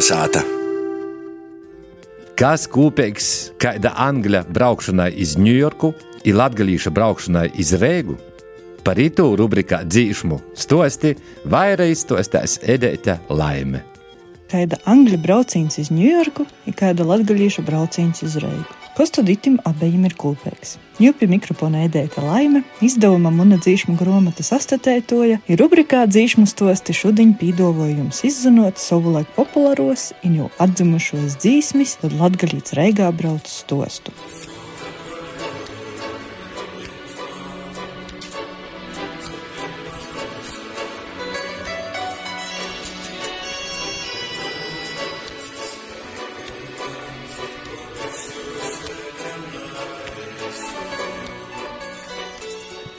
Kalnasāta. Kas kopīgs kāda angļa braukšanai iz Ņujorku, ir latgalīša braukšanai iz Rēgu? Par itu rubrikā dzīšmu stosti vairāk izstostās Edēta Laime. Kāda angļu brauciens uz Ņujorku ir kāda latgalīša brauciens uz Reigu. Kas tad itim abejiem ir kopīgs? Pie mikrofona ēdēta laime, izdevuma Muna dzīšmu grāmata sastatētoja, ir rubrikā dzīšmu stosti šodien pīdovojums izzinot savulaik populāros un jau atzimušos dzīsmis, tad latgalīts Reigā brauc stostu.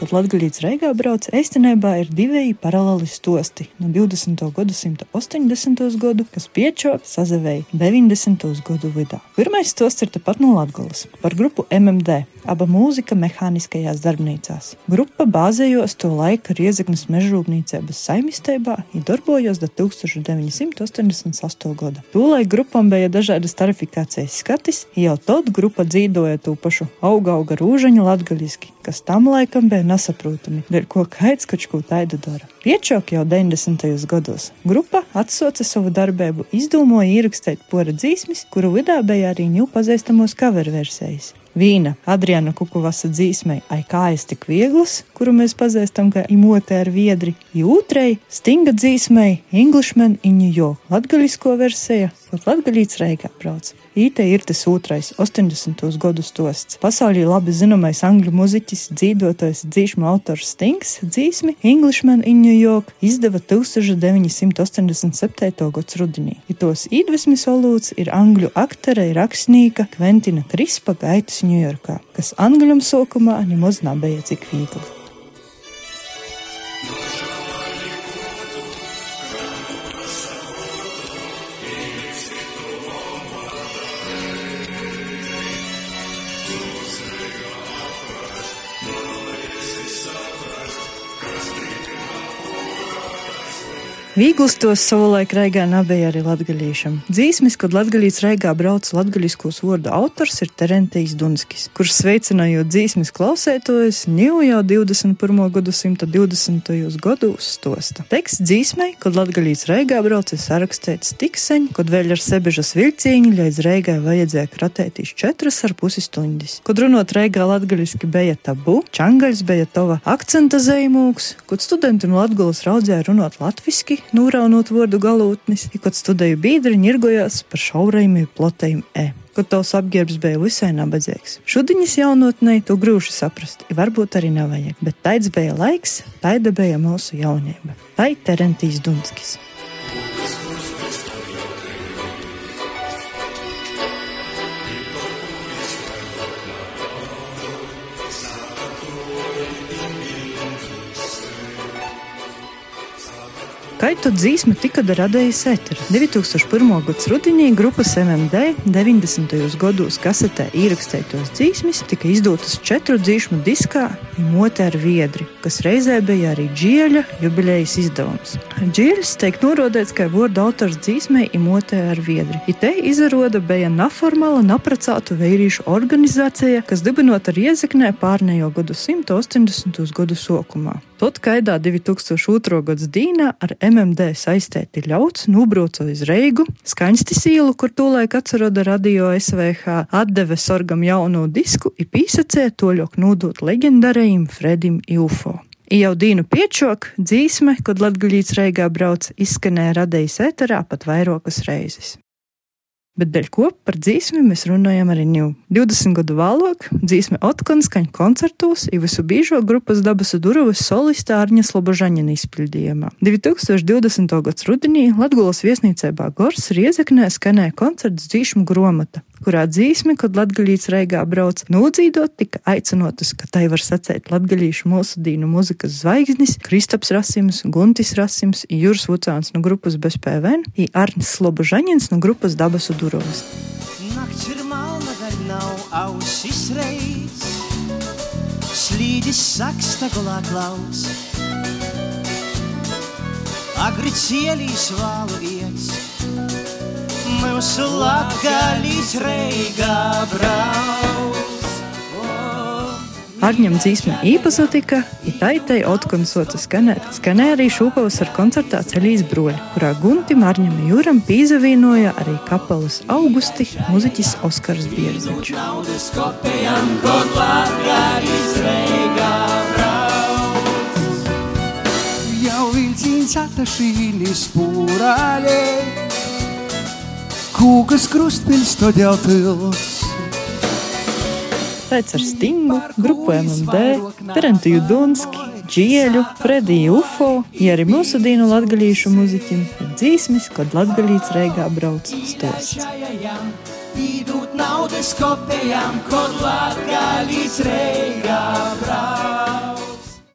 Kad Latvijas Reigā brauc, īstenībā ir divi paralēli stosti no 20. gadsimta 80. gadu, kas piečok sazavēja 90. gadu vidā. Pirmais stosts ir tepat no Latvijas par grupu MMD, aba mūzika mehāniskajās darbnīcās. Grupa bāzējos to laika Riezeknas mežrūpniecības saimistībā un darbojos do 1988. gada. Tūlai grupam bija dažādas tarifikācijas skatis, jau tad grupa dzīvoja to pašu auga auga rūžaņu latgaļiski, kas tam laikam bija nesaprotami, dēļ ko kaits kaut ko tādu dara. Piečok jau 90. gados. Grupa atsauca savu darbību, izdomāja ierakstīt pora dzīsmis, kuru vidā bija arī ņū pazīstamos cover versijas. Vīna Adriana Kukuvasa dzīsmei Ai kā es tik viegls, kuru mēs pazīstam kā imotē ar viedri, jūtrei Stinga dzīsmei Englishman in New York, latgaļisko versija, pat latgaļīts reigā brauc. Īte ir tas otrais, 80. gadu stosts. Pasaulī labi zināmais angļu muziķis, dzīvotājs, dzīšmu autors Stings dzīsmi Englishman in New York izdeva 1987. gads rudenī. Ja tos iedvesmas olūts ir angļu aktere, rakstnieka Kventina Krispa gaitas Ņujorkā, kas angļam sokumā nemaz nebija cik viegli. Vīgls tos savulaik reigā nebija arī latgaļīšam. Dzīsmis, kad latgaļīts reigā brauc latgaļiskos vārdu autors ir Terentijs Dunskis, kurš sveicinājot dzīsmis klausētojus ņēmu jau 21. gadsimta 20. gados stosta. Teksts dzīsmai, kad latgaļīts reigā brauc ir sarakstīts tik sen, kad vēl ar sebežas vilcīņu līdz reigai vajadzēja kratētīs četras ar pusi stundas. Kad runot reigā latgaļiski bija tabu, čangaļs bija tava akcenta zīmūks, kad studenti no Latgulas raudzēja runāt latviski, nūraunot vārdu galotnis, ja kad studēju biedri ņirgojās par šaurajiem plotējiem E. Kad tavs apģērbs bija visai nabadzīgs. Šudiņas jaunotnē to grūši saprast, ja varbūt arī nevajag, bet taids bija laiks, taida bija mūsu jaunība. Tai Terentīs Dunskis. Kaitu dzīsma tika radījusi ēterā. 2001. gada rudenī grupas MMD 90. gados kasetē ierakstītos dzīsmis tika izdotas četru dzīsmu diskā Imotē ar viedri, kas reizē bija arī džieļa jubilejas izdevums. Džieļs tiek norodēts kā vārdu autors dzīsmē Imotē ar viedri. It te izroda bija neformāla, napracātu vīriešu organizācija, kas dibinota Riezeknē pārnējo gadu 180. gadu sokumā. Tot kaidā 2002. gads dīnā ar MMD saistīti ļauts nūbrauca uz Reigu, skaņstis ielu, kur tūlaik atceroda radio SVH, atdeve sorgam jauno disku i pīsacē toļok nūdot leģendarējiem Fredim Ilfo. Jau dīnu piečok, dzīsme, kad latguļīts Reigā brauc, izskanēja radījis ēterā pat vairākas reizes. Bet dēļ ko par dzīsmi mēs runājam arī ņū. 20 gadu vēlāk dzīsme Otkons skaņ koncertos i visu bīžo grupas dabasu durvis solista Arņa Slobožaņina izpildījumā. 2020. gads rudenī Latgulas viesnīcībā Gors Riezeknē skanēja koncerts dzīšmu gromata, kurā dzīsmi, kad latgaļīts reigā brauc, nūdzīdot tika aicinotas, ka tai var sacēt latgaļīšu mūsu dīnu muzikas zvaigznis Kristaps Rasims, Guntis Rasims, Jūras Vucāns no grupas bez PVN, i Arnis Slobožaņins no grupas dabasu durvis. Nakts ir malna, vēl nav ausis reiz, slīdis saksta gulā klaus. Agri cielīs vālu iets, mūsu latgalīs reigā brauc. Arņam dzīsme īpazotika, itaitai otkonsota skanēt. Skanē arī šūpavas ar koncertā ceļīs broļi, kurā Guntim Arņam Jūram pīzavīnoja arī kapelas augusti muziķis Oskars Bierziņš. Naudas kopējam, kaut latgalīs reigā brauc. Jau vilciens atašīnis pūrāļē, kūkas krustpils todėl pils. Pēc ar Stingu, grupu MMD, Terentu Judunski, Džieļu, Frediju Ufo, ja arī mūsu dīnu latgalīšu muziķim ir dzīsmis, kad latgalīts reigā brauc stosts. Īdūt naudas kopējam, kaut latgalīs reigā brauc.